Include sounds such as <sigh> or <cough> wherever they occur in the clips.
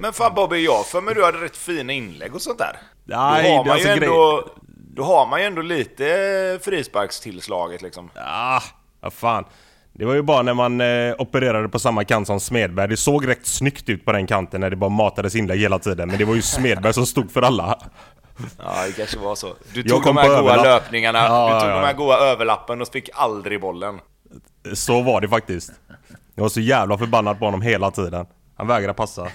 Men fan Bobby, jag för mig du hade rätt fina inlägg och sånt där. Nej, då, har man ju alltså ändå, då har man ju ändå lite frisparkstillslaget liksom. Ah, vad fan. Det var ju bara när man eh, opererade på samma kant som Smedberg. Det såg rätt snyggt ut på den kanten när det bara matades inlägg hela tiden. Men det var ju Smedberg som stod för alla. Ja, det kanske var så. Du tog de här goa överlapp. löpningarna, Ja, du ja, tog ja. de här goa överlappen och fick aldrig bollen. Så var det faktiskt. Jag var så jävla förbannad på honom hela tiden. Han vägrar passa.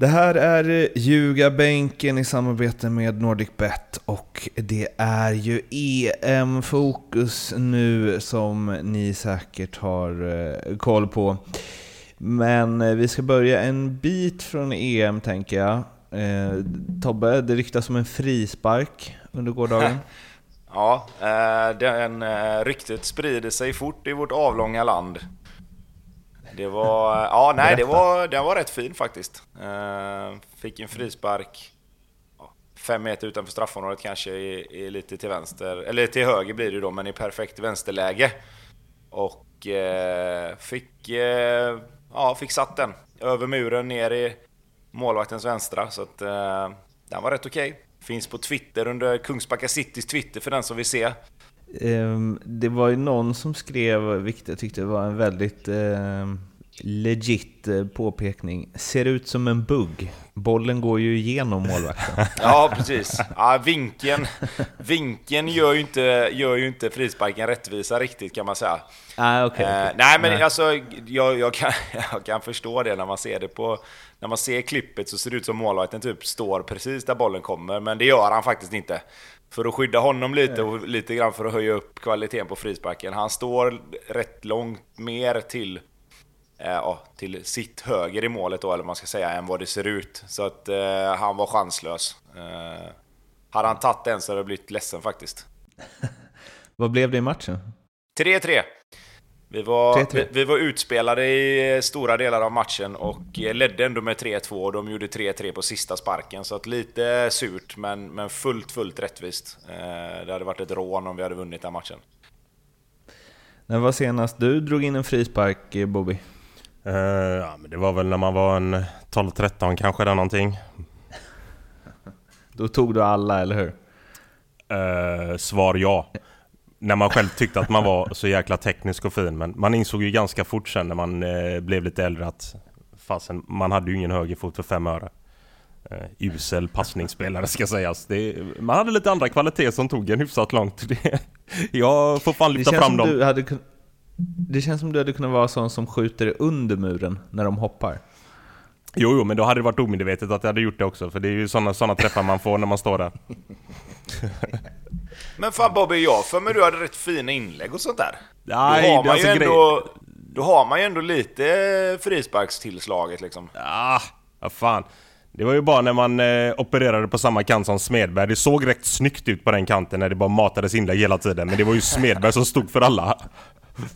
Det här är Ljugarbänken i samarbete med NordicBet och det är ju EM-fokus nu som ni säkert har eh, koll på. Men eh, vi ska börja en bit från EM tänker jag. Eh, Tobbe, det ryktas om en frispark under gårdagen. <laughs> Ja, eh, den ryktet sprider sig fort i vårt avlånga land. Det var, ja nej det var, den var rätt fin faktiskt. Eh, Fick en frispark fem meter utanför straffområdet kanske, i, i lite till vänster, eller till höger blir det då, men i perfekt vänsterläge. Och eh, fick, eh, ja, fick satt den över muren ner i målvaktens vänstra, så att eh, den var rätt okej. Finns på Twitter under Kungsbacka Citys Twitter för den som vill se. Ehm, det var ju någon som skrev, vilket jag tyckte var en väldigt ehm, legit eh, påpekning. Ser ut som en bugg. Bollen går ju igenom målvakten. <laughs> Ja, precis. Ja, vinkeln, vinkeln gör, ju inte, gör ju inte frisparken rättvisa riktigt kan man säga. ah, okay, Eh, nej, men alltså, jag, jag, kan, <laughs> jag kan förstå det när man ser det på... När man ser klippet så ser det ut som målvakten typ står precis där bollen kommer, men det gör han faktiskt inte. För att skydda honom lite och lite grann för att höja upp kvaliteten på frisparken. Han står rätt långt mer till, ja, till sitt höger i målet då, eller vad man ska säga, än vad det ser ut. Så att eh, han var chanslös. Eh, hade han tagit den så hade jag blivit ledsen faktiskt. <laughs> Vad blev det i matchen? 3-3. Vi var, 3-3. vi, vi var utspelade i eh, stora delar av matchen och eh, ledde ändå med 3-2 och de gjorde 3-3 på sista sparken. Så att lite surt, men, men fullt, fullt rättvist. Eh, det hade varit ett rån om vi hade vunnit den matchen. När var senast du drog in en frispark, eh, Bobby? Eh, ja, men det var väl när man var en 12-13 kanske där någonting. Då tog du alla, eller hur? Eh, svar ja. När man själv tyckte att man var så jäkla teknisk och fin. Men man insåg ju ganska fort sen när man eh, blev lite äldre att fasen, man hade ju ingen högerfot för fem öre. Uh, usel passningsspelare ska sägas. Det, man hade lite andra kvaliteter som tog en hyfsat långt. Det, <laughs> jag får fan lyfta fram dem. du hade kun... det känns som du hade kunnat vara sån som skjuter under muren när de hoppar. Jo, jo, men då hade det varit omedvetet att jag hade gjort det också. För det är ju sådana såna träffar man får när man står där. <laughs> Men fan Bobby, jag för mig du hade rätt fina inlägg och sånt där. Nej, då, har det är man ju alltså ändå, då har man ju ändå lite frisparkstillslaget liksom. Ah, vad fan. Det var ju bara när man eh, opererade på samma kant som Smedberg. Det såg rätt snyggt ut på den kanten när det bara matades inlägg hela tiden. Men det var ju Smedberg som stod för alla.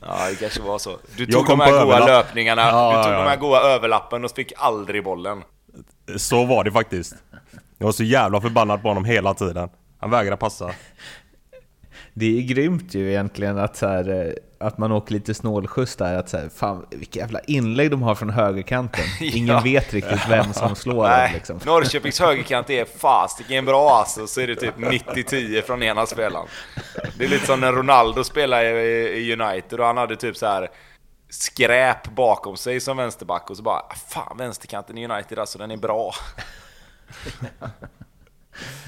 Ja, det kanske var så. Du tog de här goa löpningarna, Ja, du tog ja, de här ja. goa överlappen och fick aldrig bollen. Så var det faktiskt. Jag var så jävla förbannad på honom hela tiden. Han vägrade passa. Det är grymt ju egentligen att, så här, eh, att man åker lite snålskjuts där. Att så här, fan, vilka jävla inlägg de har från högerkanten. <laughs> Ingen Ja. vet riktigt vem som slår dem. Nej, Liksom. Norrköpings högerkant är fasiken bra alltså, så är det typ 90-10 från ena spelaren. Det är lite som när Ronaldo spelade i, i United och han hade typ så här skräp bakom sig som vänsterback och så bara "Ah, Fan vänsterkanten i United alltså, den är bra. <laughs>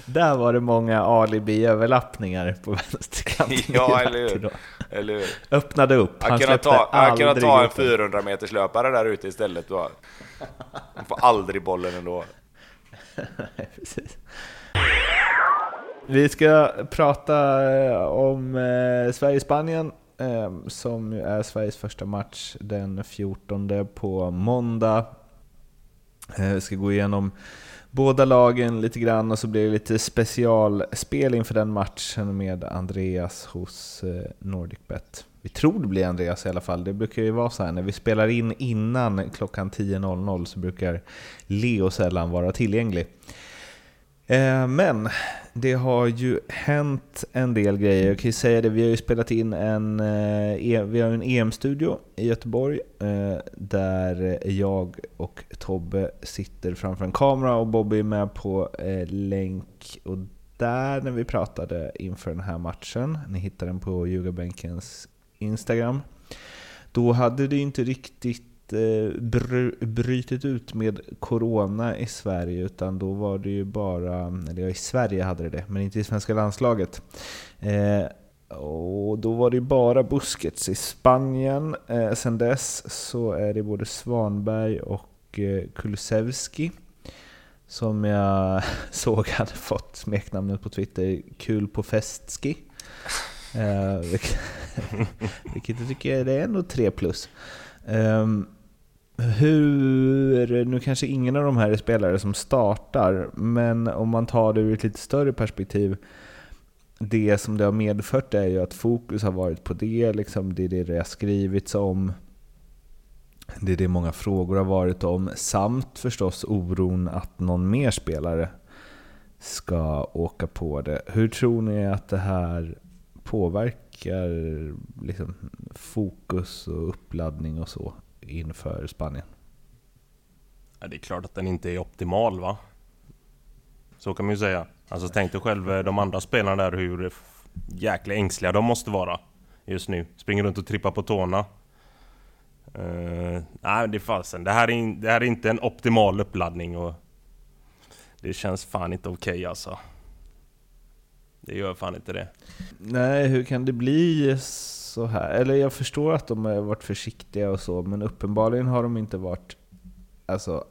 Där var det många alibi-överlappningar på vänsterkanten. <laughs> Ja, eller hur? Eller hur? Öppnade upp. Han Han kunde ta, han kunde ta en upp den. 400 meters löpare där ute istället. Då. Han får aldrig bollen ändå. <laughs> Precis. Vi ska prata eh, om eh, Sverige-Spanien eh, som är Sveriges första match den 14 på måndag. Eh, Vi ska gå igenom båda lagen lite grann och så blir det lite specialspel inför den matchen med Andreas hos eh, NordicBet. Vi tror det blir Andreas i alla fall. Det brukar ju vara så här när vi spelar in innan klockan 10.00 så brukar Leo sällan vara tillgänglig. Eh, men det har ju hänt en del grejer. Jag kan ju säga det, vi har ju spelat in en, eh, e, vi har en EM-studio i Göteborg eh, där jag och Tobbe sitter framför en kamera och Bobby är med på länk. Och där när vi pratade inför den här matchen, ni hittar den på Ljugarbänkens Instagram, då hade det inte riktigt br eh, brutit ut med Corona i Sverige, utan då var det ju bara, eller ja, i Sverige hade det det, men inte i svenska landslaget. Eh, och då var det ju bara Busquets i Spanien. Eh, sen dess så är det både Svanberg och eh, Kulusevski som jag <laughs> såg hade fått smeknamnet på Twitter Kul på Festski. Eh, vilket, <laughs> vilket jag tycker är ändå 3 plus. Um, hur, nu kanske ingen av de här är spelare som startar, men om man tar det ur ett lite större perspektiv, det som det har medfört är ju att fokus har varit på det, liksom, det är det det har skrivits om, det är det många frågor har varit om, samt förstås oron att någon mer spelare ska åka på det. Hur tror ni att det här påverkar liksom, fokus och uppladdning och så inför Spanien? Ja, det är klart att den inte är optimal va? Så kan man ju säga. Alltså tänk dig själv eh, de andra spelarna där hur jäkla ängsliga de måste vara just nu. Springer runt och trippar på tårna. Uh, nej, det är fasen. Det här är, det här är inte en optimal uppladdning och det känns fan inte okej okay, alltså. Det gör fan inte det. Nej, hur kan det bli så här. Eller jag förstår att de har varit försiktiga och så, men uppenbarligen har de inte varit alltså,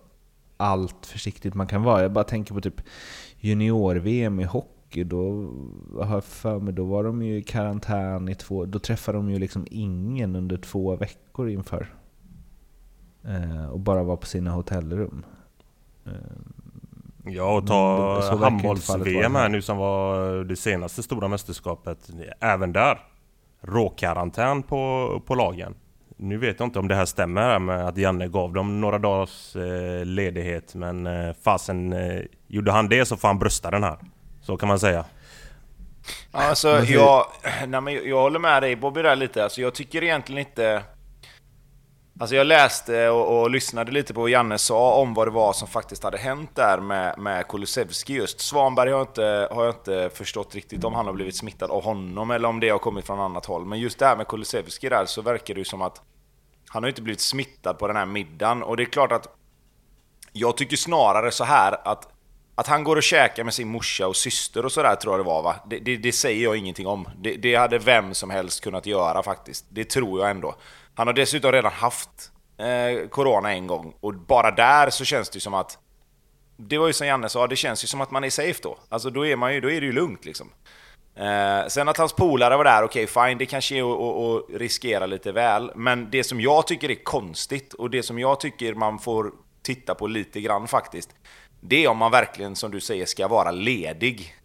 allt försiktigt man kan vara. Jag bara tänker på typ junior-VM i hockey. Då har jag för mig, då var de ju i karantän i två... Då träffade de ju liksom ingen under två veckor inför. Eh, och bara var på sina hotellrum. Eh, Ja, och ta handbolls-VM här nu som var det senaste stora mästerskapet. Även där råkarantän på, på lagen. Nu vet jag inte om det här stämmer med att Janne gav dem några dagars eh, ledighet men eh, fasen eh, gjorde han det så får han brösta den här. Så kan man säga. Alltså, jag, nej, men jag håller med dig Bobby där lite. Alltså, jag tycker egentligen inte... Alltså jag läste och, och, lyssnade lite på vad Janne sa om vad det var som faktiskt hade hänt där med, med Kulusevski just. Svanberg har jag, inte, har jag inte förstått riktigt om han har blivit smittad av honom eller om det har kommit från annat håll. Men just det här med Kulusevski där så verkar det ju som att han har inte blivit smittad på den här middagen. Och det är klart att jag tycker snarare så här att att han går och käkar med sin morsa och syster och sådär tror jag det var va? Det, det, det säger jag ingenting om. Det, det, hade vem som helst kunnat göra faktiskt. Det tror jag ändå. Han har dessutom redan haft eh, Corona en gång, och bara där så känns det ju som att... Det var ju som Janne sa, det känns ju som att man är safe då. Alltså då är, man ju, då är det ju lugnt liksom. Eh, sen att hans polare var där, okej okay, fine, det kanske är att riskera lite väl. Men det som jag tycker är konstigt, och det som jag tycker man får titta på lite grann faktiskt, det är om man verkligen, som du säger, ska vara ledig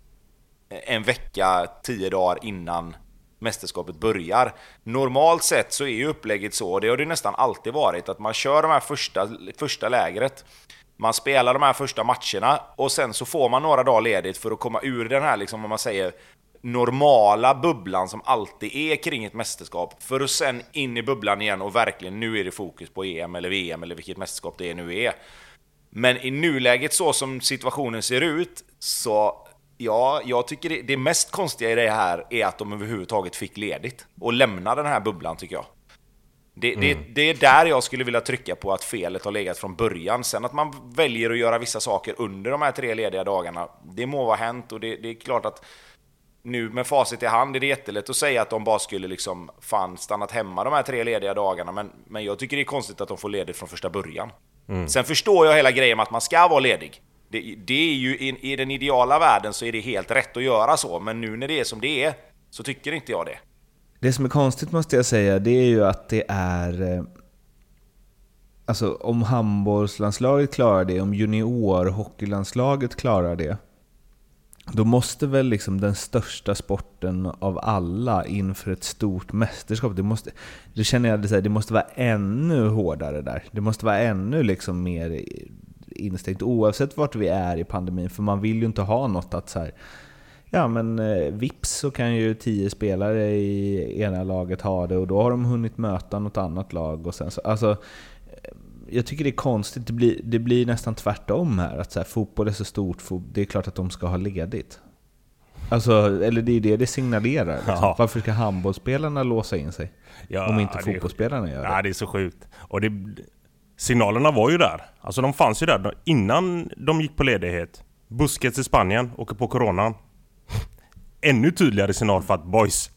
eh, en vecka, tio dagar innan mästerskapet börjar. Normalt sett så är ju upplägget så, och det har det nästan alltid varit, att man kör de här första, första lägret, man spelar de här första matcherna och sen så får man några dagar ledigt för att komma ur den här, liksom, om man säger, normala bubblan som alltid är kring ett mästerskap för att sen in i bubblan igen och verkligen nu är det fokus på EM eller VM eller vilket mästerskap det nu är. Men i nuläget så som situationen ser ut så Ja, jag tycker det, det mest konstiga i det här är att de överhuvudtaget fick ledigt och lämna den här bubblan tycker jag. Det, mm. det, det, är där jag skulle vilja trycka på att felet har legat från början. Sen att man väljer att göra vissa saker under de här tre lediga dagarna, det må vara hänt och det, det är klart att nu med facit i hand är det jättelätt att säga att de bara skulle liksom fan stannat hemma de här tre lediga dagarna, men, men jag tycker det är konstigt att de får ledigt från första början. Mm. Sen förstår jag hela grejen med att man ska vara ledig. Det, det är ju i, i, den ideala världen så är det helt rätt att göra så, men nu när det är som det är så tycker inte jag det. Det som är konstigt måste jag säga, det är ju att det är... Eh, alltså om handbollslandslaget klarar det, om juniorhockeylandslaget klarar det, då måste väl liksom den största sporten av alla inför ett stort mästerskap, det måste, då känner jag att det måste vara ännu hårdare där. Det måste vara ännu liksom mer instängt oavsett vart vi är i pandemin, för man vill ju inte ha något att så här, Ja men eh, vips så kan ju tio spelare i ena laget ha det och då har de hunnit möta något annat lag. Och sen så, alltså, eh, jag tycker det är konstigt, det blir, det blir nästan tvärtom här. Att så här, fotboll är så stort, det är klart att de ska ha ledigt. Alltså, eller det är det det signalerar. Liksom. Ja. Varför ska handbollsspelarna låsa in sig? Ja, om inte fotbollsspelarna gör det. Ja, det är så sjukt. Och det, signalerna var ju där. Alltså de fanns ju där innan de gick på ledighet. Busquets i Spanien åker på coronan <laughs> ännu tydligare signal för att boys,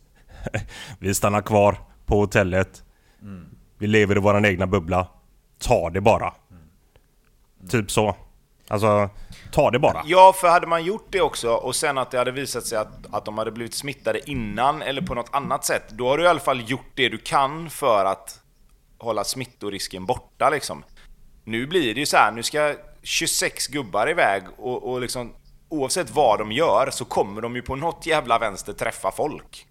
<laughs> vi stannar kvar på hotellet. Mm. Vi lever i våran egna bubbla. Ta det bara. Mm. Typ så. Alltså, ta det bara. Ja, för hade man gjort det också och sen att det hade visat sig att, att de hade blivit smittade innan eller på något annat sätt, då har du i alla fall gjort det du kan för att hålla smittorisken borta liksom. Nu blir det ju så här, nu ska 26 gubbar iväg och, och liksom oavsett vad de gör så kommer de ju på något jävla vänster träffa folk.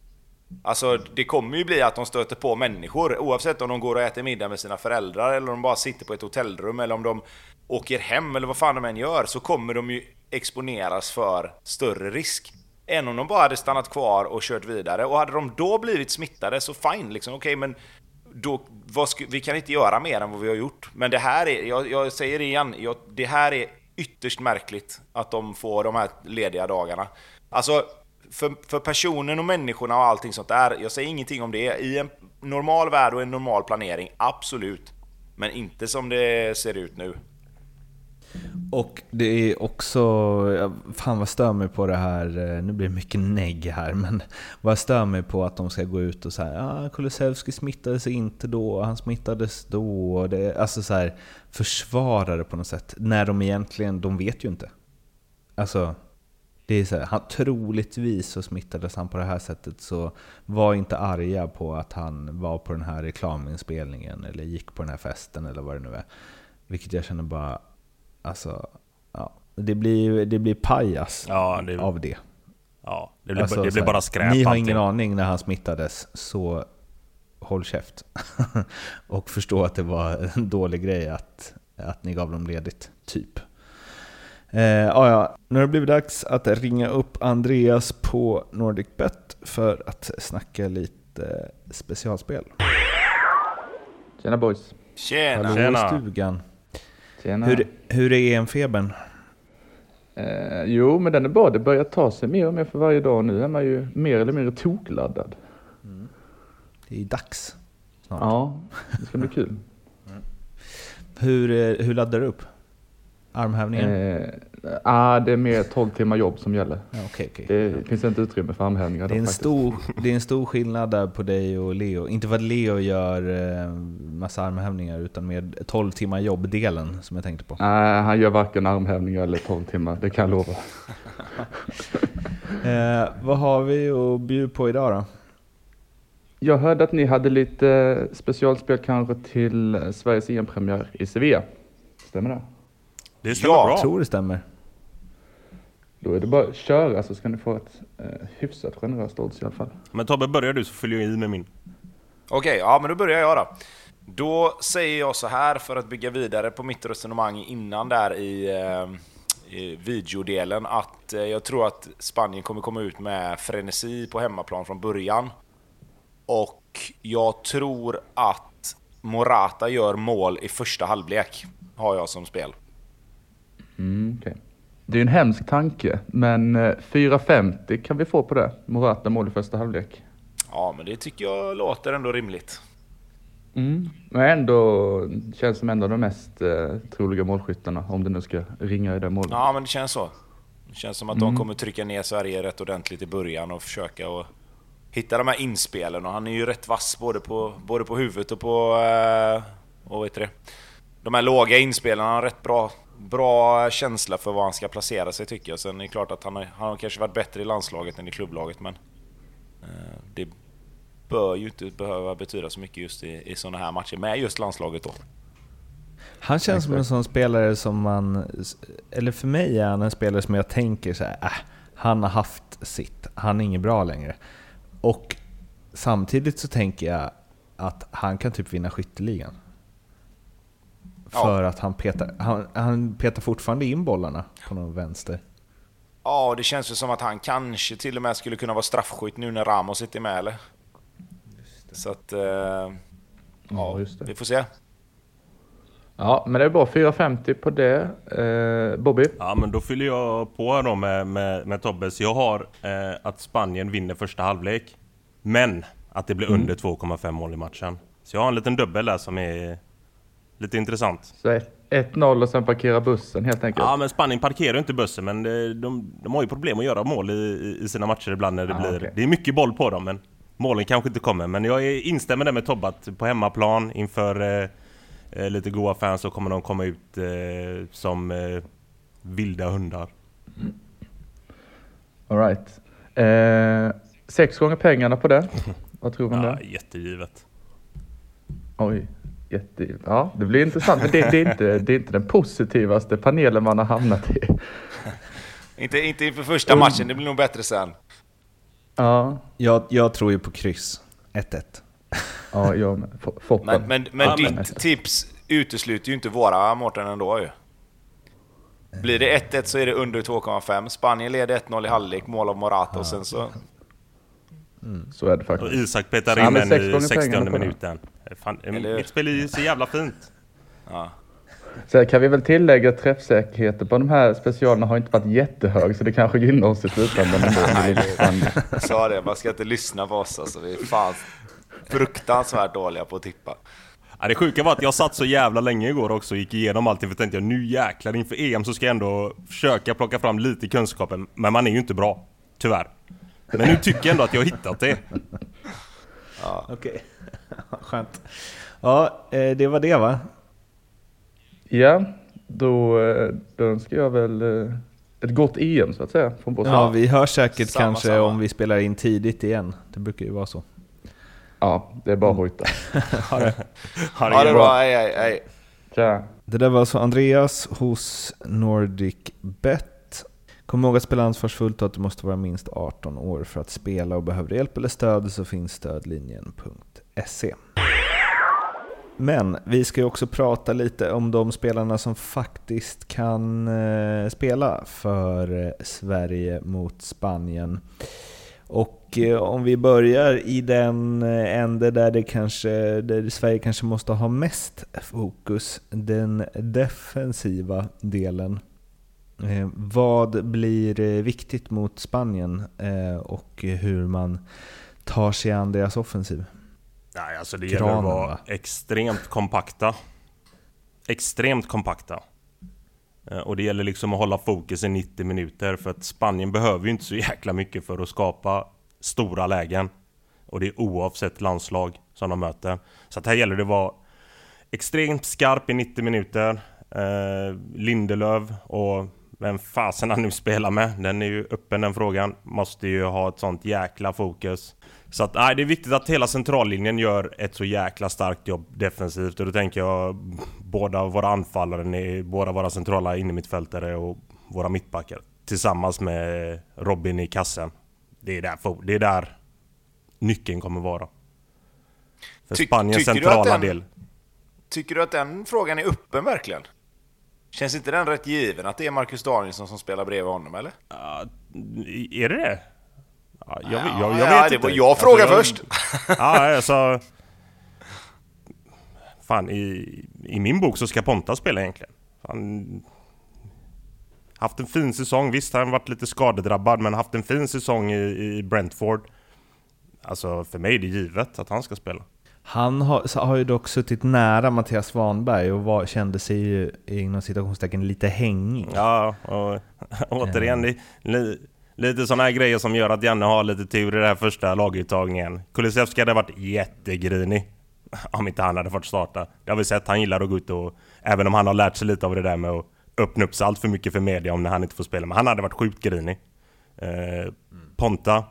Alltså det kommer ju bli att de stöter på människor oavsett om de går och äter middag med sina föräldrar eller om de bara sitter på ett hotellrum eller om de åker hem eller vad fan de än gör så kommer de ju exponeras för större risk. Än om de bara hade stannat kvar och kört vidare. Och hade de då blivit smittade så fine liksom, okej okay, men då, vi kan inte göra mer än vad vi har gjort. Men det här är, jag, jag säger det igen, jag, det här är ytterst märkligt att de får de här lediga dagarna. Alltså, för, för personen och människorna och allting sånt där, jag säger ingenting om det. I en normal värld och en normal planering, absolut. Men inte som det ser ut nu. Och det är också, fan vad stör mig på det här, eh, nu blir det mycket negg här, men <laughs> vad stör mig på att de ska gå ut och säga ah, Kulusevski smittades inte då, han smittades då. Det, alltså så här, försvara det på något sätt, när de egentligen, de vet ju inte. Alltså, det är så här, han, troligtvis så smittades han på det här sättet, så var inte arga på att han var på den här reklaminspelningen eller gick på den här festen eller vad det nu är. Vilket jag känner bara, Alltså, ja. Det blir, det blir pajas ja, det, av det. Ja, det blir, alltså, det blir bara skräp. Ni har allting. ingen aning när han smittades, så håll käft. <laughs> och förstå att det var en dålig grej att, att ni gav dem ledigt, typ. Eh, ja, nu har det blivit dags att ringa upp Andreas på NordicBet för att snacka lite specialspel. Tjena boys! Tjena! Hallå Tjena. stugan! Tjena. Hur, hur är EM-febern? Eh, jo, men den är bra. Det börjar ta sig mer och mer för varje dag. Nu är man ju mer eller mindre tokladdad. Mm. Det är dags snart. Ja, det ska bli kul. <laughs> Mm. Hur, eh, hur laddar du upp? Armhävningar? Eh, ah, det är mer 12 timmar jobb som gäller. Ja, okay, okay. Det finns inte utrymme för armhävningar. Det är, en stor, det är en stor skillnad där på dig och Leo. Inte för att Leo gör eh, massa armhävningar, utan med 12 timmar jobb-delen som jag tänkte på. Nej, ah, han gör varken armhävningar eller 12 timmar, det kan jag lova. <laughs> eh, vad har vi att bjuda på idag då? Jag hörde att ni hade lite specialspel kanske till Sveriges EM-premiär i Sevilla. Stämmer det? Det stämmer ja, bra. Jag tror det stämmer. Då är det bara att köra så ska ni få ett eh, hyfsat generöst odds i alla fall. Men Tobbe, börjar du så följer jag i med min. Okej, okay, ja men då börjar jag då. Då säger jag så här för att bygga vidare på mitt resonemang innan där i, eh, i videodelen att eh, jag tror att Spanien kommer komma ut med frenesi på hemmaplan från början. Och jag tror att Morata gör mål i första halvlek, har jag som spel. Mm, okay. Det är en hemsk tanke, men 4,50 eh, kan vi få på det. Morata mål i första halvlek. Ja, men det tycker jag låter ändå rimligt. Mm. Men ändå känns som en av de mest eh, troliga målskyttarna, om det nu ska ringa i det målet. Ja, men det känns så. Det känns som att mm. de kommer trycka ner Sverige rätt ordentligt i början och försöka och hitta de här inspelen. Och han är ju rätt vass både på, både på huvudet och på... Eh, vad heter det? De här låga inspelen. Han har rätt bra bra känsla för var han ska placera sig tycker jag. Sen är det klart att han har, han har kanske varit bättre i landslaget än i klubblaget men eh, det bör ju inte behöva betyda så mycket just i, i sådana här matcher med just landslaget då. Han känns som en sån spelare som man, eller för mig är han en spelare som jag tänker så här, äh, Han har haft sitt. Han är inget bra längre. Och samtidigt så tänker jag att han kan typ vinna skytteligan. Ja. För att han petar, han, han petar fortfarande in bollarna på någon vänster. Ja, det känns ju som att han kanske till och med skulle kunna vara straffskytt nu när Ramos inte är med eller? Så att... Eh, ja, just det. vi får se. Ja, men det är bra. 4,50 på det. Eh, Bobby? Ja men då fyller jag på här då med, med, med Tobbes. Jag har eh, att Spanien vinner första halvlek. Men att det blir Mm. under 2,5 mål i matchen. Så jag har en liten dubbel där som är lite intressant. Så ett- 1-0 och sen parkera bussen helt enkelt. Ja men Spanien parkerar ju inte bussen men de, de, de har ju problem att göra mål i, i sina matcher ibland när det Ah, blir... okej. Det är mycket boll på dem men målen kanske inte kommer. Men jag instämmer där med Tobbe att på hemmaplan inför eh, eh, lite goa fans så kommer de komma ut eh, som eh, vilda hundar. All right. Eh, sex gånger pengarna på det. <laughs> Vad tror man Ja, där? jättegivet. Oj, jätte... Ja, det blir intressant. Men det, det, är inte, det är inte den positivaste panelen man har hamnat i. <laughs> Inte, inte inför första matchen, det blir nog bättre sen. Ja, Jag, jag tror ju på kryss. 1-1. ja jag med. F-. Men, men, men Ja, ditt men- tips utesluter ju inte våra Mårten ändå ju. Blir det 1-1 så är det under 2,5. Spanien leder 1-0 i halvlek, mål av Morata och sen så... Så är det Och faktiskt. Isak petar in men en sex i gånger 60 pengarna på det. minuten. Fan, Eller- mitt spel är ju så jävla fint. Ja. Sen kan vi väl tillägga att träffsäkerheten på de här specialerna har inte varit jättehög så det kanske gynnar oss i slutändan. Jag sa det, man ska inte lyssna på oss alltså. Vi är fan fruktansvärt dåliga på att tippa. Ja, det sjuka var att jag satt så jävla länge igår också och gick igenom allting för tänkte jag nu jäklar inför EM så ska jag ändå försöka plocka fram lite kunskapen. Men man är ju inte bra. Tyvärr. Men nu tycker jag ändå att jag har hittat det. Okej, <laughs> skönt. Ja, eh, det var det va? Ja, då, eh, då önskar jag väl eh, ett gott EM så att säga från vår Ja, vi hörs säkert Samma, kanske samma. om vi spelar in tidigt igen. Det brukar ju vara så. Ja, det är bara att hojta. <laughs> Ha det, Ha det bra, hej hej hej. Tja. Det där var alltså Andreas hos Nordic Bet. Kom ihåg att spela ansvarsfullt och att du måste vara minst 18 år för att spela och behöver du hjälp eller stöd så finns stödlinjen.se. Men vi ska ju också prata lite om de spelarna som faktiskt kan eh, spela för eh, Sverige mot Spanien. Och eh, om vi börjar i den eh, ände där, det kanske, där Sverige kanske måste ha mest fokus, den defensiva delen. Eh, vad blir eh, viktigt mot Spanien eh, och hur man tar sig an deras offensiv? Nej, alltså det gäller Granen, att vara va? extremt kompakta. Extremt kompakta. Eh, Och det gäller liksom att hålla fokus i 90 minuter för att Spanien behöver ju inte så jäkla mycket för att skapa stora lägen. Och det är oavsett landslag som de möter. Så att här gäller det att vara extremt skarp i 90 minuter. Eh, Lindelöf och vem fasen han nu spelar med, den är ju öppen den frågan. Måste ju ha ett sånt jäkla fokus. Så att nej, det är viktigt att hela centrallinjen gör ett så jäkla starkt jobb defensivt. Och då tänker jag båda våra anfallare, båda våra centrala innermittfältare och våra mittbackar. Tillsammans med Robin i kassen. Det är där, det är där nyckeln kommer vara. För Ty- Spaniens centrala den- del. Tycker du att den frågan är öppen verkligen? Känns inte den rätt given att det är Marcus Danielsson som spelar bredvid honom eller? Ja, är det det? Ja, jag, jag, jag, Ja, vet ja, inte. det var jag frågade jag- först. Ja, alltså... Fan, i, i min bok så ska Ponta spela egentligen. Han, haft en fin säsong. Visst, han varit lite skadedrabbad, men haft en fin säsong i, i Brentford. Alltså, för mig är det givet att han ska spela. Han har, har ju dock suttit nära Mattias Svanberg och var, kände sig ju inom citationstecken lite hängig. Ja, och <laughs> återigen, det, li, lite sådana här grejer som gör att Janne har lite tur i den här första laguttagningen. Kulusevski hade varit jättegrinig <laughs> om inte han hade fått starta. Det har vi sett, han gillar att gå ut och... Även om han har lärt sig lite av det där med att öppna upp sig allt för mycket för media om när han inte får spela. Men han hade varit sjukt grinig. Eh, Ponta,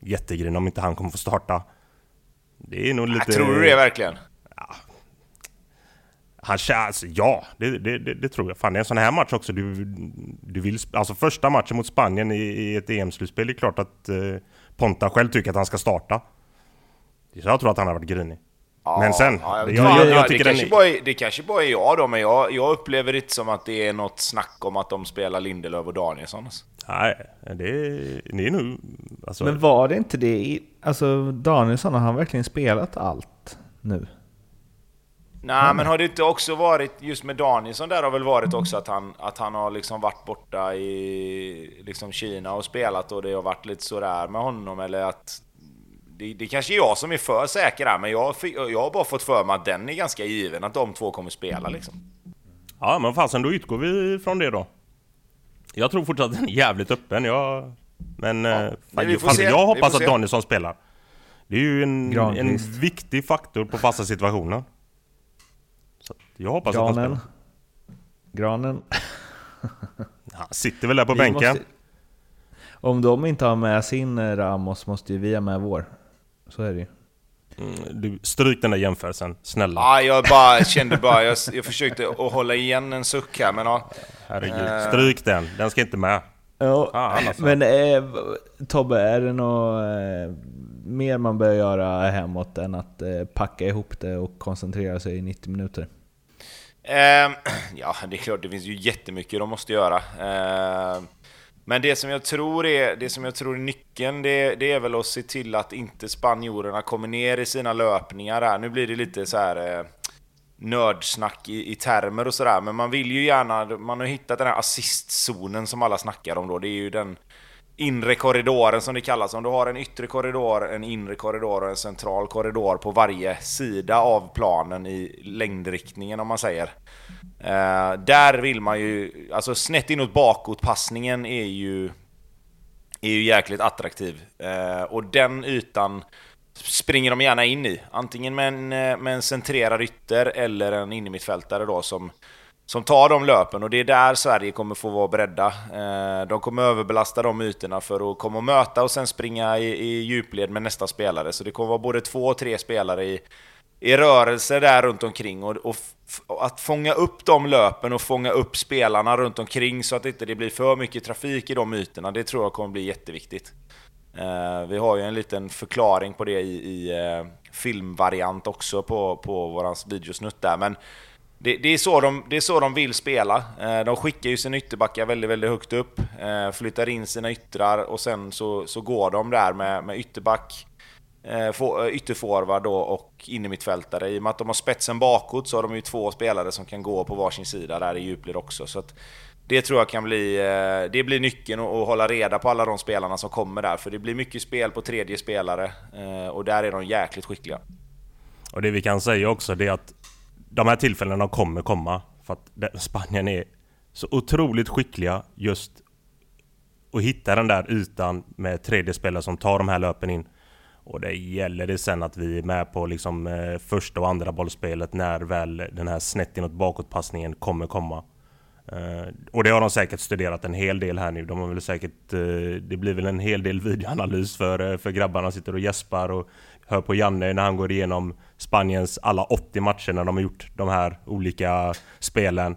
jättegrinig om inte han kommer få starta. Det är nog lite... Tror du det verkligen? Han alltså, ja, det, det, det, det, tror jag. Fan, det är en sån här match också. Du, du vill, alltså första matchen mot Spanien i, i ett EM-slutspel, det är klart att eh, Ponta själv tycker att han ska starta. Så jag tror att han har varit grinig. Ja, men sen... Ja, jag, jag, jag, det, kanske bara är, det kanske bara är jag då, men jag, jag upplever det inte som att det är något snack om att de spelar Lindelöf och Danielsson. Alltså. Nej, det är, det är nog... Alltså... Men var det inte det i... Alltså Danielsson, har han verkligen spelat allt nu? Nej, mm. men har det inte också varit, just med Danielsson där har väl varit också att han, att han har liksom varit borta i liksom Kina och spelat och det har varit lite sådär med honom eller att det, det kanske är jag som är för säker här, men jag, jag har bara fått för mig att den är ganska given, att de två kommer spela liksom. Ja, men fasen då utgår vi från det då. Jag tror fortsatt att den är jävligt öppen. Jag, men ja, fan, jag, fan, jag hoppas att Danielsson spelar. Det är ju en, en viktig faktor på fasta situationer. Så jag hoppas Granen. att han spelar. Granen. <laughs> Han sitter väl där på vi bänken. Måste, om de inte har med sin Ramos måste ju vi ha med vår. Så är det ju. Mm, du, stryk den där jämförelsen, snälla. Ja, jag bara kände bara, jag, jag försökte att hålla igen en suck här men ja. Herregud, äh... stryk den, den ska inte med. Ja, ah, men eh, Tobbe, är det något eh, mer man bör göra hemåt än att eh, packa ihop det och koncentrera sig i 90 minuter? Ehm, <clears throat> ja, det är klart, det finns ju jättemycket de måste göra. Men det som jag tror är, det som jag tror är nyckeln, det, det, är väl att se till att inte spanjorerna kommer ner i sina löpningar här. Nu blir det lite så här eh, nördsnack i, i termer och sådär, men man vill ju gärna, man har hittat den här assistzonen som alla snackar om då. Det är ju den inre korridoren som det kallas. Om du har en yttre korridor, en inre korridor och en central korridor på varje sida av planen i längdriktningen om man säger. Eh, där vill man ju, alltså snett inåt bakåtpassningen är ju, är ju jäkligt attraktiv. Eh, och den ytan springer de gärna in i. Antingen med en, eh, med en centrerad ytter eller en innermittfältare då som, som tar de löpen och det är där Sverige kommer få vara beredda. Eh, de kommer överbelasta de ytorna för att komma och möta och sen springa i, i djupled med nästa spelare. Så det kommer vara både två och tre spelare i, i rörelse där runt omkring och, och, att fånga upp de löpen och fånga upp spelarna runt omkring så att inte det blir för mycket trafik i de ytorna, det tror jag kommer bli jätteviktigt. Eh, vi har ju en liten förklaring på det i, i eh, filmvariant också på, på vår videosnutt där, men det, det, är så de, det är så de vill spela. Eh, de skickar ju sina ytterbackar väldigt, väldigt högt upp, eh, flyttar in sina yttrar och sen så, så går de där med, med ytterback, eh, ytterforward då och innermittfältare. I och med att de har spetsen bakåt så har de ju två spelare som kan gå på varsin sida där i djupled också. Så att det tror jag kan bli, det blir nyckeln att hålla reda på alla de spelarna som kommer där. För det blir mycket spel på tredje spelare och där är de jäkligt skickliga. Och det vi kan säga också det är att de här tillfällena kommer komma. För att Spanien är så otroligt skickliga just att hitta den där ytan med tredje spelare som tar de här löpen in. Och det gäller det sen att vi är med på liksom eh, första och andra bollspelet när väl den här snett inåt bakåtpassningen kommer komma. Uh, och det har de säkert studerat en hel del här nu. De har väl säkert, uh, det blir väl en hel del videoanalys för, uh, för grabbarna sitter och gäspar och hör på Janne när han går igenom Spaniens alla 80 matcher när de har gjort de här olika spelen.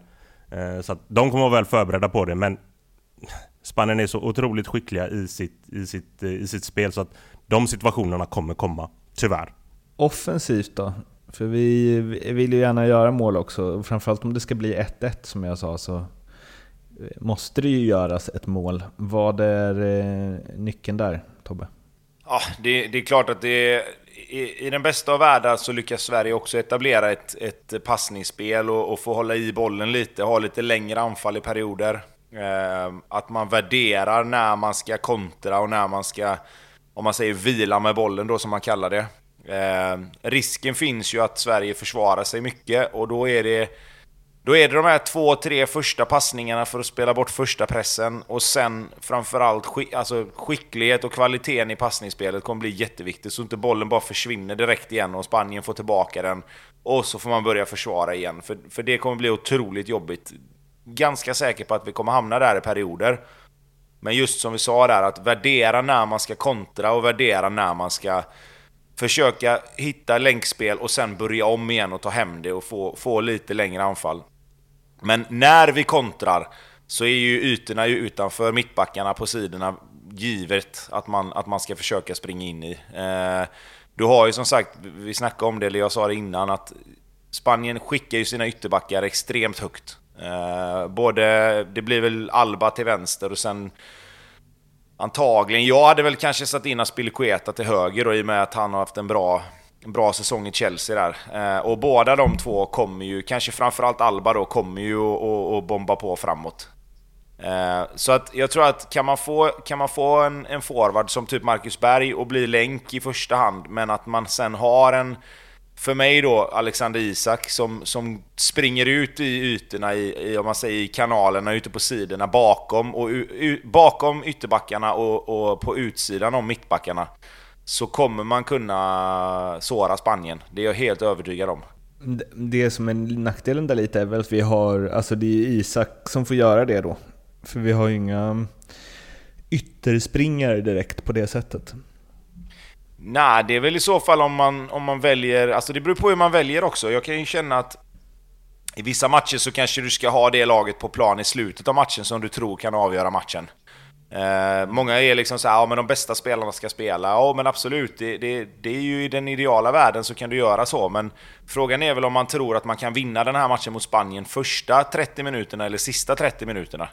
Eh, så att de kommer vara väl förberedda på det men Spanien är så otroligt skickliga i sitt, i sitt, eh, i sitt spel så att de situationerna kommer komma, tyvärr. Offensivt då? För vi vill ju gärna göra mål också. Framförallt om det ska bli 1-1 som jag sa så eh, måste det ju göras ett mål. Vad är nyckeln där, Tobbe? Ja, det, det är klart att det är, i, i, den bästa av världar så lyckas Sverige också etablera ett, ett passningsspel och, och få hålla i bollen lite, ha lite längre anfall i perioder. Eh, att man värderar när man ska kontra och när man ska om man säger vila med bollen då som man kallar det. Eh, risken finns ju att Sverige försvarar sig mycket och då är det då är det de här två, tre första passningarna för att spela bort första pressen och sen framförallt skick, alltså skicklighet och kvaliteten i passningsspelet kommer bli jätteviktigt så inte bollen bara försvinner direkt igen och Spanien får tillbaka den och så får man börja försvara igen för, för det kommer bli otroligt jobbigt. Ganska säker på att vi kommer hamna där i perioder. Men just som vi sa där, att värdera när man ska kontra och värdera när man ska försöka hitta länkspel och sen börja om igen och ta hem det och få, få lite längre anfall. Men när vi kontrar så är ju ytorna ju utanför mittbackarna på sidorna givet att man, att man ska försöka springa in i. Eh, du har ju som sagt, vi snackade om det, eller jag sa det innan, att Spanien skickar ju sina ytterbackar extremt högt. Eh, både, det blir väl Alba till vänster och sen antagligen, jag hade väl kanske satt in Aspilicueta till höger då, i och med att han har haft en bra, en bra säsong i Chelsea där. Eh, och båda de två kommer ju, kanske framförallt Alba då, kommer ju att bomba på framåt. Eh, så att jag tror att kan man få, kan man få en, en forward som typ Marcus Berg och bli länk i första hand, men att man sen har en för mig då Alexander Isak som, som springer ut i ytorna i, i, om man säger, i kanalerna ute på sidorna bakom, och, u, bakom ytterbackarna och, och, på utsidan om mittbackarna så kommer man kunna såra Spanien. Det är jag helt övertygad om. Det som är nackdelen där lite är väl att vi har, alltså det är Isak som får göra det då. För vi har ju inga ytterspringare direkt på det sättet. Nej, det är väl i så fall om man, om man väljer... Alltså det beror på hur man väljer också. Jag kan ju känna att i vissa matcher så kanske du ska ha det laget på plan i slutet av matchen som du tror kan avgöra matchen. Eh, många är liksom såhär, ja men de bästa spelarna ska spela. Ja men absolut, det, det, det, är ju i den ideala världen så kan du göra så. Men frågan är väl om man tror att man kan vinna den här matchen mot Spanien första 30 minuterna eller sista 30 minuterna.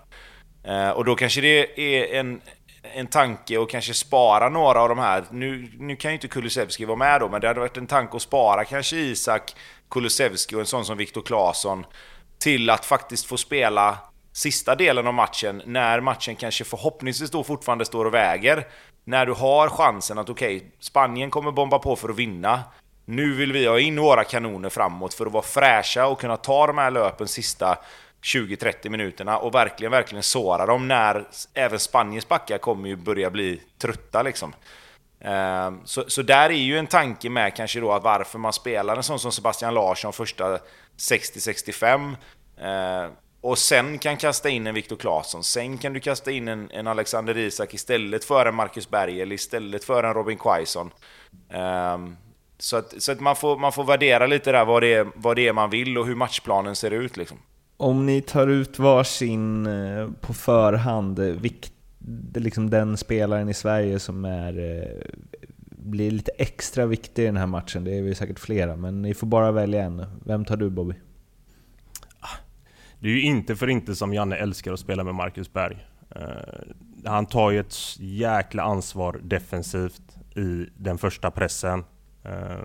Eh, och då kanske det är en, en tanke att kanske spara några av de här. Nu, nu kan ju inte Kulusevski vara med då, men det hade varit en tanke att spara kanske Isak, Kulusevski och en sån som Viktor Claesson till att faktiskt få spela sista delen av matchen när matchen kanske förhoppningsvis då fortfarande står och väger. När du har chansen att okej, okay, Spanien kommer bomba på för att vinna. Nu vill vi ha in våra kanoner framåt för att vara fräscha och kunna ta de här löpen sista 20-30 minuterna och verkligen, verkligen såra dem när även Spaniens backar kommer ju börja bli trötta liksom. Eh, så, så där är ju en tanke med kanske då att varför man spelar en sån som Sebastian Larsson första 60-65 och sen kan kasta in en Viktor Claesson, sen kan du kasta in en, en, Alexander Isak istället för en Marcus Berg eller istället för en Robin Quaison. Um, så att, så att man, får, man får värdera lite där vad det, är, vad det är man vill och hur matchplanen ser ut. Liksom. Om ni tar ut varsin eh, på förhand, eh, vikt, liksom den spelaren i Sverige som är, eh, blir lite extra viktig i den här matchen, det är vi säkert flera, men ni får bara välja en. Vem tar du Bobby? Det är ju inte för inte som Janne älskar att spela med Marcus Berg. Eh, han tar ju ett jäkla ansvar defensivt i den första pressen. Eh,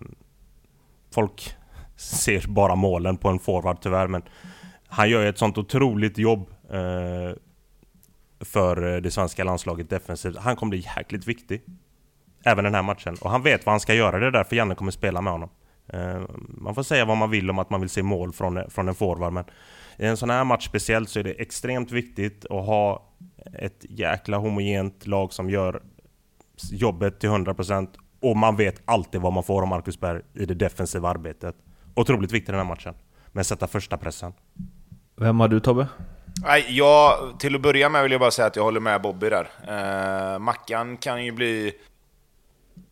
folk <laughs> ser bara målen på en forward tyvärr, men han gör ju ett sånt otroligt jobb eh, för det svenska landslaget defensivt. Han kommer bli jäkligt viktig. Även den här matchen. Och han vet vad han ska göra, det är därför Janne kommer spela med honom. Man får säga vad man vill om att man vill se mål från, från en forward, men i en sån här match speciellt så är det extremt viktigt att ha ett jäkla homogent lag som gör jobbet till 100% och man vet alltid vad man får av Marcus Berg i det defensiva arbetet. Otroligt viktigt i den här matchen. Men sätta första pressen. Vem har du Tobbe? Nej, jag, till att börja med vill jag bara säga att jag håller med Bobby där. Eh, Mackan kan ju bli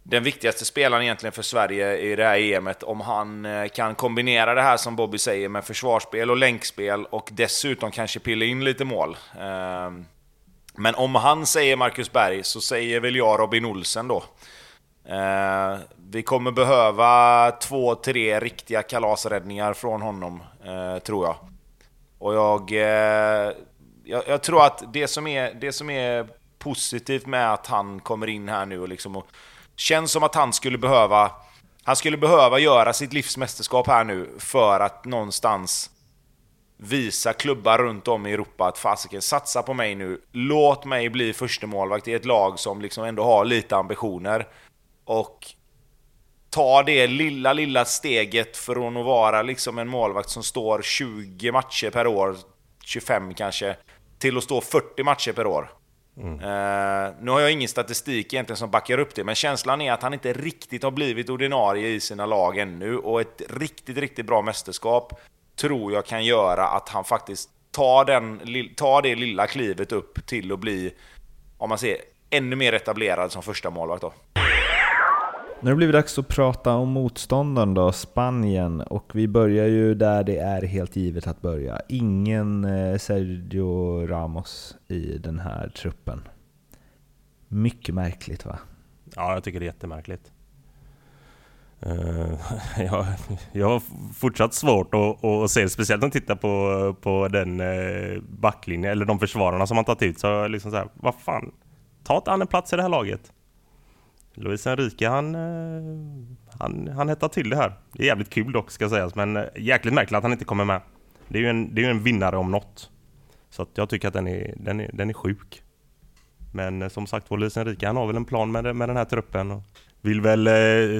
den viktigaste spelaren egentligen för Sverige i det här EMet om han eh, kan kombinera det här som Bobby säger med försvarsspel och länkspel och dessutom kanske pilla in lite mål. Ehm, men om han säger Marcus Berg så säger väl jag Robin Olsen då. Ehm, vi kommer behöva två, tre riktiga kalasräddningar från honom, eh, tror jag. Och jag, eh, jag, jag, tror att det som, är, det som är positivt med att han kommer in här nu och liksom och känns som att han skulle behöva han skulle behöva göra sitt livsmästerskap här nu för att någonstans visa klubbar runt om i Europa att fasiken, satsa på mig nu. Låt mig bli första målvakt i ett lag som liksom ändå har lite ambitioner. Och ta det lilla, lilla steget från att vara liksom en målvakt som står 20 matcher per år, 25 kanske, till att stå 40 matcher per år. Mm. Uh, nu har jag ingen statistik egentligen som backar upp det, men känslan är att han inte riktigt har blivit ordinarie i sina lag ännu. Och ett riktigt, riktigt bra mästerskap tror jag kan göra att han faktiskt tar, den, tar det lilla klivet upp till att bli, om man ser ännu mer etablerad som första målvakt då. Nu har det blivit dags att prata om motståndaren då, Spanien. Och vi börjar ju där det är helt givet att börja. Ingen eh, Sergio Ramos i den här truppen. Mycket märkligt va? Ja, jag tycker det är jättemärkligt. Uh, <laughs> jag, jag har fortsatt svårt att, att se, speciellt när jag tittar på, på den eh, backlinjen, eller de försvararna som man tagit ut, så liksom så här, vad fan, ta ett en plats i det här laget. Luis Enrique han, eh, han, han hettar till det här. Det är jävligt kul dock ska sägas, men eh, jäkligt märkligt att han inte kommer med. Det är ju en, det är en vinnare om något. Så att jag tycker att den är, den är, den är sjuk. Men eh, som sagt var, Luis Enrique han har väl en plan med, med den här truppen. Och vill väl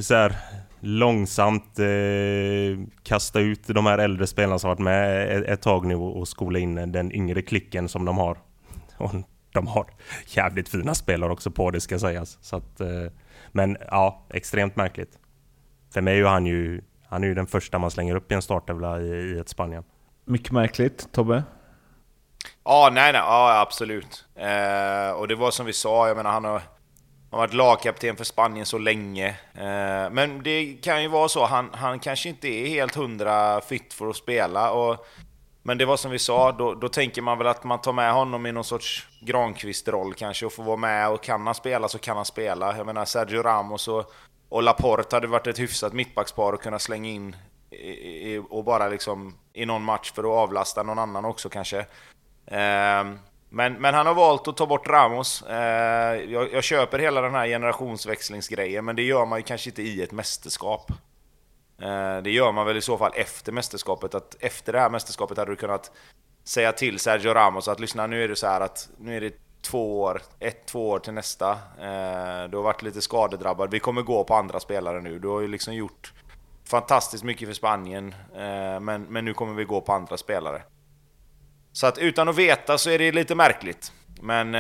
så här, långsamt eh, kasta ut de här äldre spelarna som varit med ett, ett tag nu och skola in den yngre klicken som de har. Och de har jävligt fina spelare också på det ska sägas. Så att, eh, men ja, extremt märkligt. För mig är ju han ju, han är ju den första man slänger upp i en startelva i, i ett Spanien. Mycket märkligt, Tobbe? Ja, nej, nej, ja, absolut. Eh, och det var som vi sa, jag menar han har han har varit lagkapten för Spanien så länge. Eh, men det kan ju vara så, han, han kanske inte är helt hundra fit för att spela. Och, men det var som vi sa, då, då tänker man väl att man tar med honom i någon sorts Granqvist-roll kanske och får vara med och kan han spela så kan han spela. Jag menar Sergio Ramos och, och Laporte hade varit ett hyfsat mittbackspar att kunna slänga in i, i, och bara liksom i någon match för att avlasta någon annan också kanske. Eh, men, men han har valt att ta bort Ramos. Eh, jag, jag, köper hela den här generationsväxlingsgrejen, men det gör man ju kanske inte i ett mästerskap. Eh, det gör man väl i så fall efter mästerskapet, att efter det här mästerskapet hade du kunnat säga till Sergio Ramos att lyssna, nu är det så här att nu är det två år, ett, två år till nästa. Eh, du har varit lite skadedrabbad, vi kommer gå på andra spelare nu. Du har ju liksom gjort fantastiskt mycket för Spanien, eh, men, men nu kommer vi gå på andra spelare. Så att utan att veta så är det lite märkligt. Men...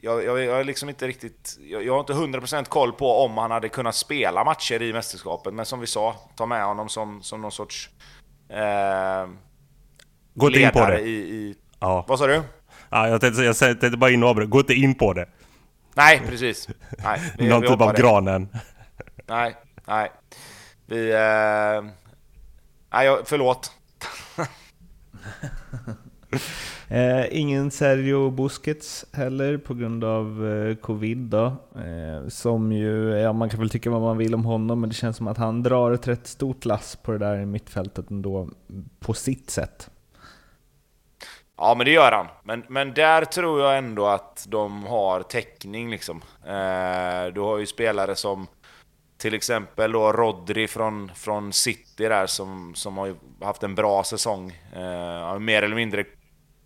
Jag, jag, jag är liksom inte riktigt... Jag, jag har inte 100% koll på om han hade kunnat spela matcher i mästerskapet. Men som vi sa, ta med honom som, som någon sorts... Eh, Gå inte in på det. I, i, ja. Vad sa du? Ja, jag, tänkte, jag tänkte bara in och avbryta. Gå inte in på det. Nej, precis. Nej, <laughs> vi, någon vi typ av det. granen. Nej, nej. Vi... Eh, nej, förlåt. <laughs> eh, ingen Sergio Busquets heller på grund av eh, covid då. Eh, som ju, ja man kan väl tycka vad man vill om honom, men det känns som att han drar ett rätt stort lass på det där mittfältet ändå, på sitt sätt. Ja, men det gör han. Men, men där tror jag ändå att de har täckning liksom. Eh, du har ju spelare som till exempel då Rodri från, från City där som, som har haft en bra säsong. Eh, mer eller mindre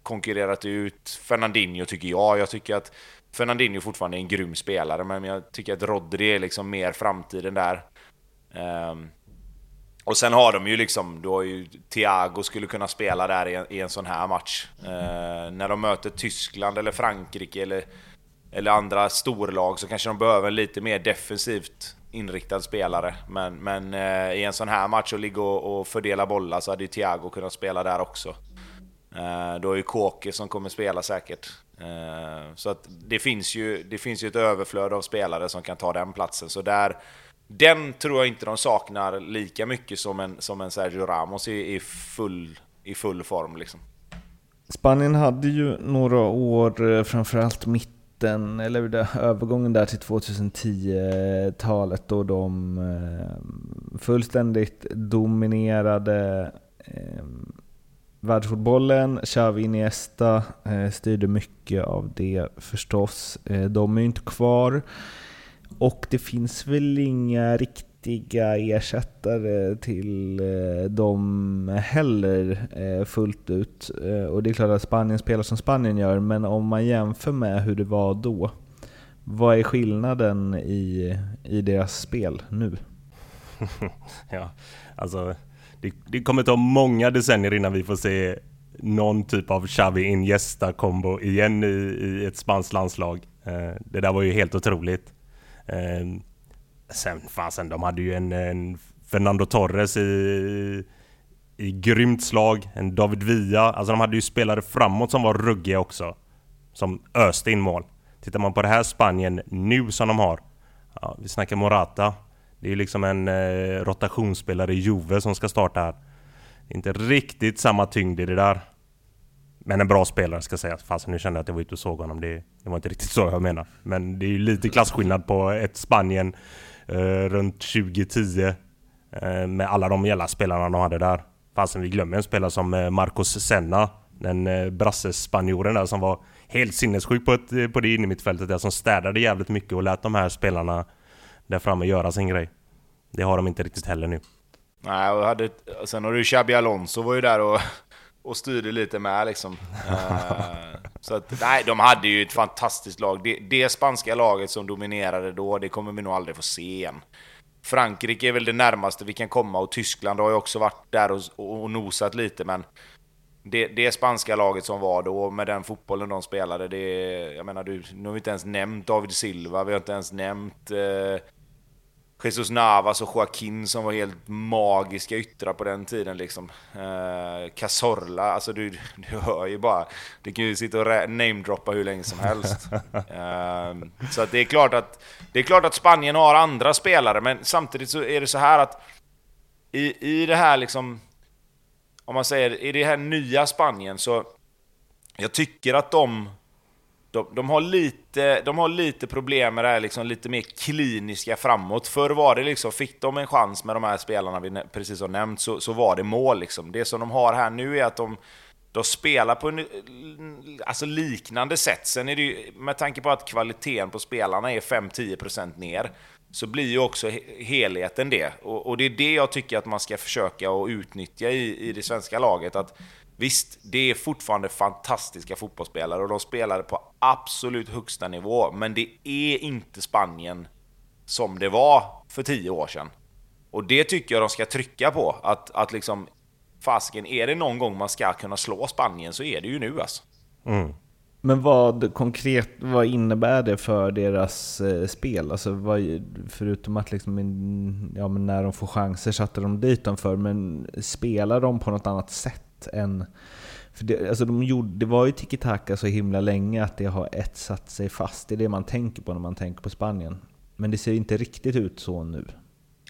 konkurrerat ut Fernandinho tycker jag. Jag tycker att Fernandinho fortfarande är en grym spelare, men jag tycker att Rodri är liksom mer framtiden där. Um, och sen har de ju liksom, du har ju Thiago skulle kunna spela där i en, i en sån här match. Uh, när de möter Tyskland eller Frankrike eller, eller andra storlag så kanske de behöver en lite mer defensivt inriktad spelare. Men, men uh, i en sån här match att ligga och, och fördela bollar så hade ju Thiago kunnat spela där också. Eh, då är ju Kåke som kommer spela säkert. Eh, så att det finns, ju, det finns ju ett överflöd av spelare som kan ta den platsen. Så där, den tror jag inte de saknar lika mycket som en, som en Sergio Ramos i, i, full, i full form. Liksom. Spanien hade ju några år, eh, framförallt mitten, eller där, övergången där till 2010-talet då de fullständigt dominerade världsfotbollen. Xavi Iniesta eh, styrde mycket av det förstås. Eh, de är ju inte kvar. Och det finns väl inga riktiga ersättare till eh, dem heller eh, fullt ut. Eh, och det är klart att Spanien spelar som Spanien gör, men om man jämför med hur det var då, vad är skillnaden i, i deras spel nu? <laughs> ja, alltså det, det kommer ta många decennier innan vi får se någon typ av Xavi Iniesta kombo igen i, i ett spanskt landslag. Eh, det där var ju helt otroligt. Ehm, sen, fasen, de hade ju en, en Fernando Torres i, i grymt slag. En David Villa. Alltså de hade ju spelare framåt som var ruggiga också. Som öste in mål. Tittar man på det här Spanien nu som de har. Ja, vi snackar Morata. Det är ju liksom en eh, rotationsspelare i Juve som ska starta här. Inte riktigt samma tyngd i det där. Men en bra spelare ska sägas. Fast nu kände jag att jag var ute och såg honom. Det, det var inte riktigt så jag menar. Men det är ju lite klasskillnad på ett Spanien eh, runt 2010 eh, med alla de jävla spelarna de hade där. Fasen, vi glömmer en spelare som eh, Marcos Senna. Den eh, brassespanjoren där som var helt sinnessjuk på, ett, eh, på det innermittfältet där som städade jävligt mycket och lät de här spelarna där framme göra sin grej. Det har de inte riktigt heller nu. Nej, och hade, sen har du Xabi Alonso var ju där och, och styrde lite med liksom. Eh, så att, nej, de hade ju ett fantastiskt lag. Det, det spanska laget som dominerade då, det kommer vi nog aldrig få se igen. Frankrike är väl det närmaste vi kan komma och Tyskland har ju också varit där och, och nosat lite, men det, det spanska laget som var då, med den fotbollen de spelade, det... Jag menar, du, nu har vi inte ens nämnt David Silva, vi har inte ens nämnt eh, Jesus Navas och Joaquin som var helt magiska yttrar på den tiden liksom. Eh, Cazorla, alltså du, du hör ju bara. Du kan ju sitta och namedroppa hur länge som helst. <laughs> Eh, så det är klart att det är klart att Spanien har andra spelare, men samtidigt så är det så här att i, i det här liksom om man säger i det här nya Spanien så jag tycker att de de, de, har lite, de har lite problem med det här liksom lite mer kliniska framåt. Förr var det liksom, fick de en chans med de här spelarna vi precis har nämnt så, så var det mål liksom. Det som de har här nu är att de, de spelar på en, alltså liknande sätt. Sen är det ju, med tanke på att kvaliteten på spelarna är 5-10% ner, så blir ju också helheten det. Och, och, det är det jag tycker att man ska försöka att utnyttja i, i det svenska laget. Att Visst, det är fortfarande fantastiska fotbollsspelare och de spelade på absolut högsta nivå, men det är inte Spanien som det var för tio år sedan. Och det tycker jag de ska trycka på, att, att liksom fasken, är det någon gång man ska kunna slå Spanien så är det ju nu alltså. Mm. Men vad konkret, vad innebär det för deras eh, spel? Alltså vad, förutom att liksom, ja, men när de får chanser satte de dit dem för, men spelar de på något annat sätt? Än... För det, alltså de gjorde, det var ju tiki-taka så himla länge att det har etsat sig fast. Det är det man tänker på när man tänker på Spanien. Men det ser inte riktigt ut så nu.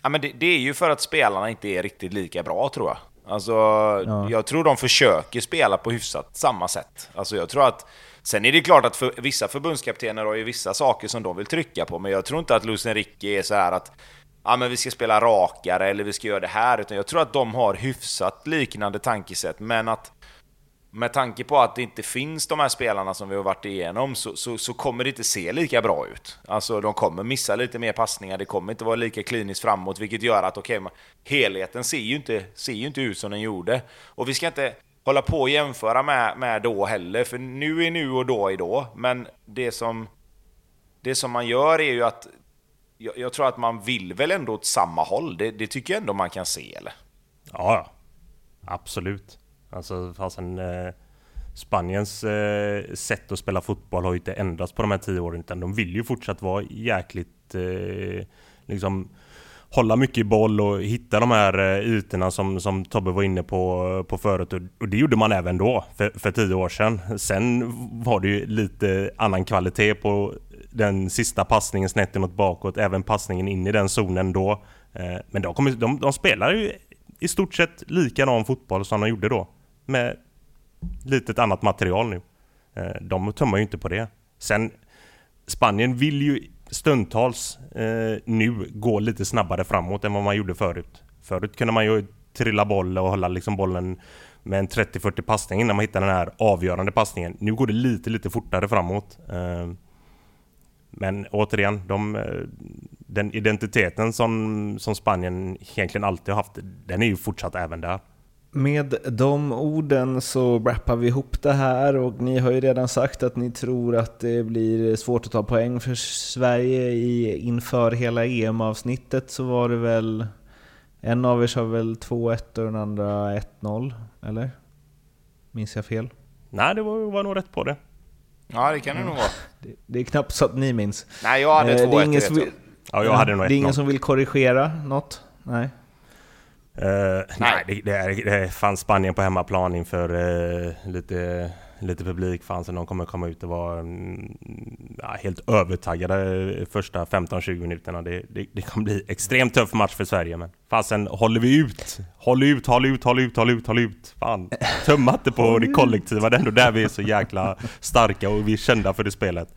Ja, men det, det är ju för att spelarna inte är riktigt lika bra tror jag. Alltså, ja. jag tror de försöker spela på hyfsat samma sätt. Alltså, jag tror att... Sen är det klart att för, vissa förbundskaptener har ju vissa saker som de vill trycka på, men jag tror inte att Luis Enrique är så här att ja, men vi ska spela rakare eller vi ska göra det här. Utan jag tror att de har hyfsat liknande tankesätt. Men att med tanke på att det inte finns de här spelarna som vi har varit igenom så, så, så, kommer det inte se lika bra ut. Alltså de kommer missa lite mer passningar, det kommer inte vara lika kliniskt framåt, vilket gör att okej, okay, helheten ser ju, inte, ser ju inte ut som den gjorde. Och vi ska inte hålla på och jämföra med, med då heller, för nu är nu och då är då. Men det som, det som man gör är ju att jag, jag, tror att man vill väl ändå åt samma håll. Det, det tycker jag ändå man kan se, eller? Ja, absolut. Alltså, fasen... eh, Spaniens eh, sätt att spela fotboll har ju inte ändrats på de här tio åren. Utan de vill ju fortsatt vara jäkligt... Eh, liksom hålla mycket i boll och hitta de här eh, ytorna som, som Tobbe var inne på, eh, på förut. Och det gjorde man även då, för, för tio år sedan. Sen var det ju lite annan kvalitet på den sista passningen snett inåt bakåt, även passningen in i den zonen då. Eh, men de, kommer, de, de spelar ju i stort sett likadan fotboll som de gjorde då. Med lite annat material nu. Eh, de tummar ju inte på det. Sen, Spanien vill ju stundtals eh, nu gå lite snabbare framåt än vad man gjorde förut. Förut kunde man ju trilla boll och hålla liksom bollen med en 30-40 passning innan man hittade den här avgörande passningen. Nu går det lite, lite fortare framåt. Eh, men återigen, de, den identiteten som, som Spanien egentligen alltid har haft, den är ju fortsatt även där. Med de orden så wrappar vi ihop det här och ni har ju redan sagt att ni tror att det blir svårt att ta poäng för Sverige i, inför hela EM-avsnittet så var det väl en av er sa väl 2-1 och den andra 1-0, eller? Minns jag fel? Nej, det var, var nog rätt på det. Ja, det kan det nog vara. <laughs> Det, det är knappt så att ni minns. Nej, jag hade eh, två ingen som vill, Ja, jag hade nog Det är ingen som vill korrigera något? Nej. Uh, nej, det, det, är, det fanns Spanien på hemmaplan inför uh, lite, lite publik fanns de kommer komma ut och vara mm, ja, helt övertaggade första 15-20 minuterna. Det, det, det kan bli extremt tuff match för Sverige men fasen håller vi ut? Håll ut, håll ut, håll ut, håll ut, håll ut! Fan, tumma inte på det kollektiva, det är ändå där vi är så jäkla starka och vi är kända för det spelet.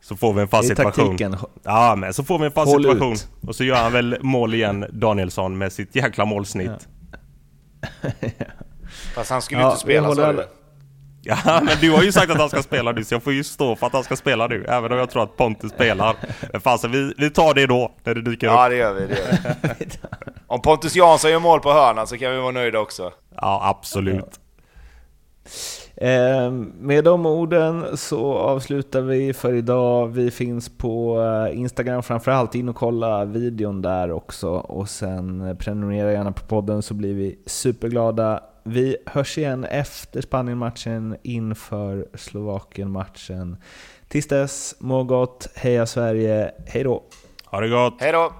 Så får vi en fast situation. Ja, men så får vi en fast Håll situation. Ut. Och så gör han väl mål igen, Danielsson, med sitt jäkla målsnitt. Ja. Fast han skulle ja, inte spela så. Ja, men du har ju sagt att han ska spela nu, så jag får ju stå för att han ska spela nu. Även om jag tror att Pontus spelar. Men fasen, vi, vi tar det då, när det dyker upp. Ja, det gör vi. Det gör vi. om Pontus Jansson gör mål på hörnan så kan vi vara nöjda också. Ja, absolut. Eh, med de orden så avslutar vi för idag. Vi finns på eh, Instagram framförallt, in och kolla videon där också. Och sen prenumerera gärna på podden så blir vi superglada. Vi hörs igen efter Spanien-matchen inför Slovakien-matchen. Tills dess, må gott, heja Sverige, hej då! Ha det gott! Hej då!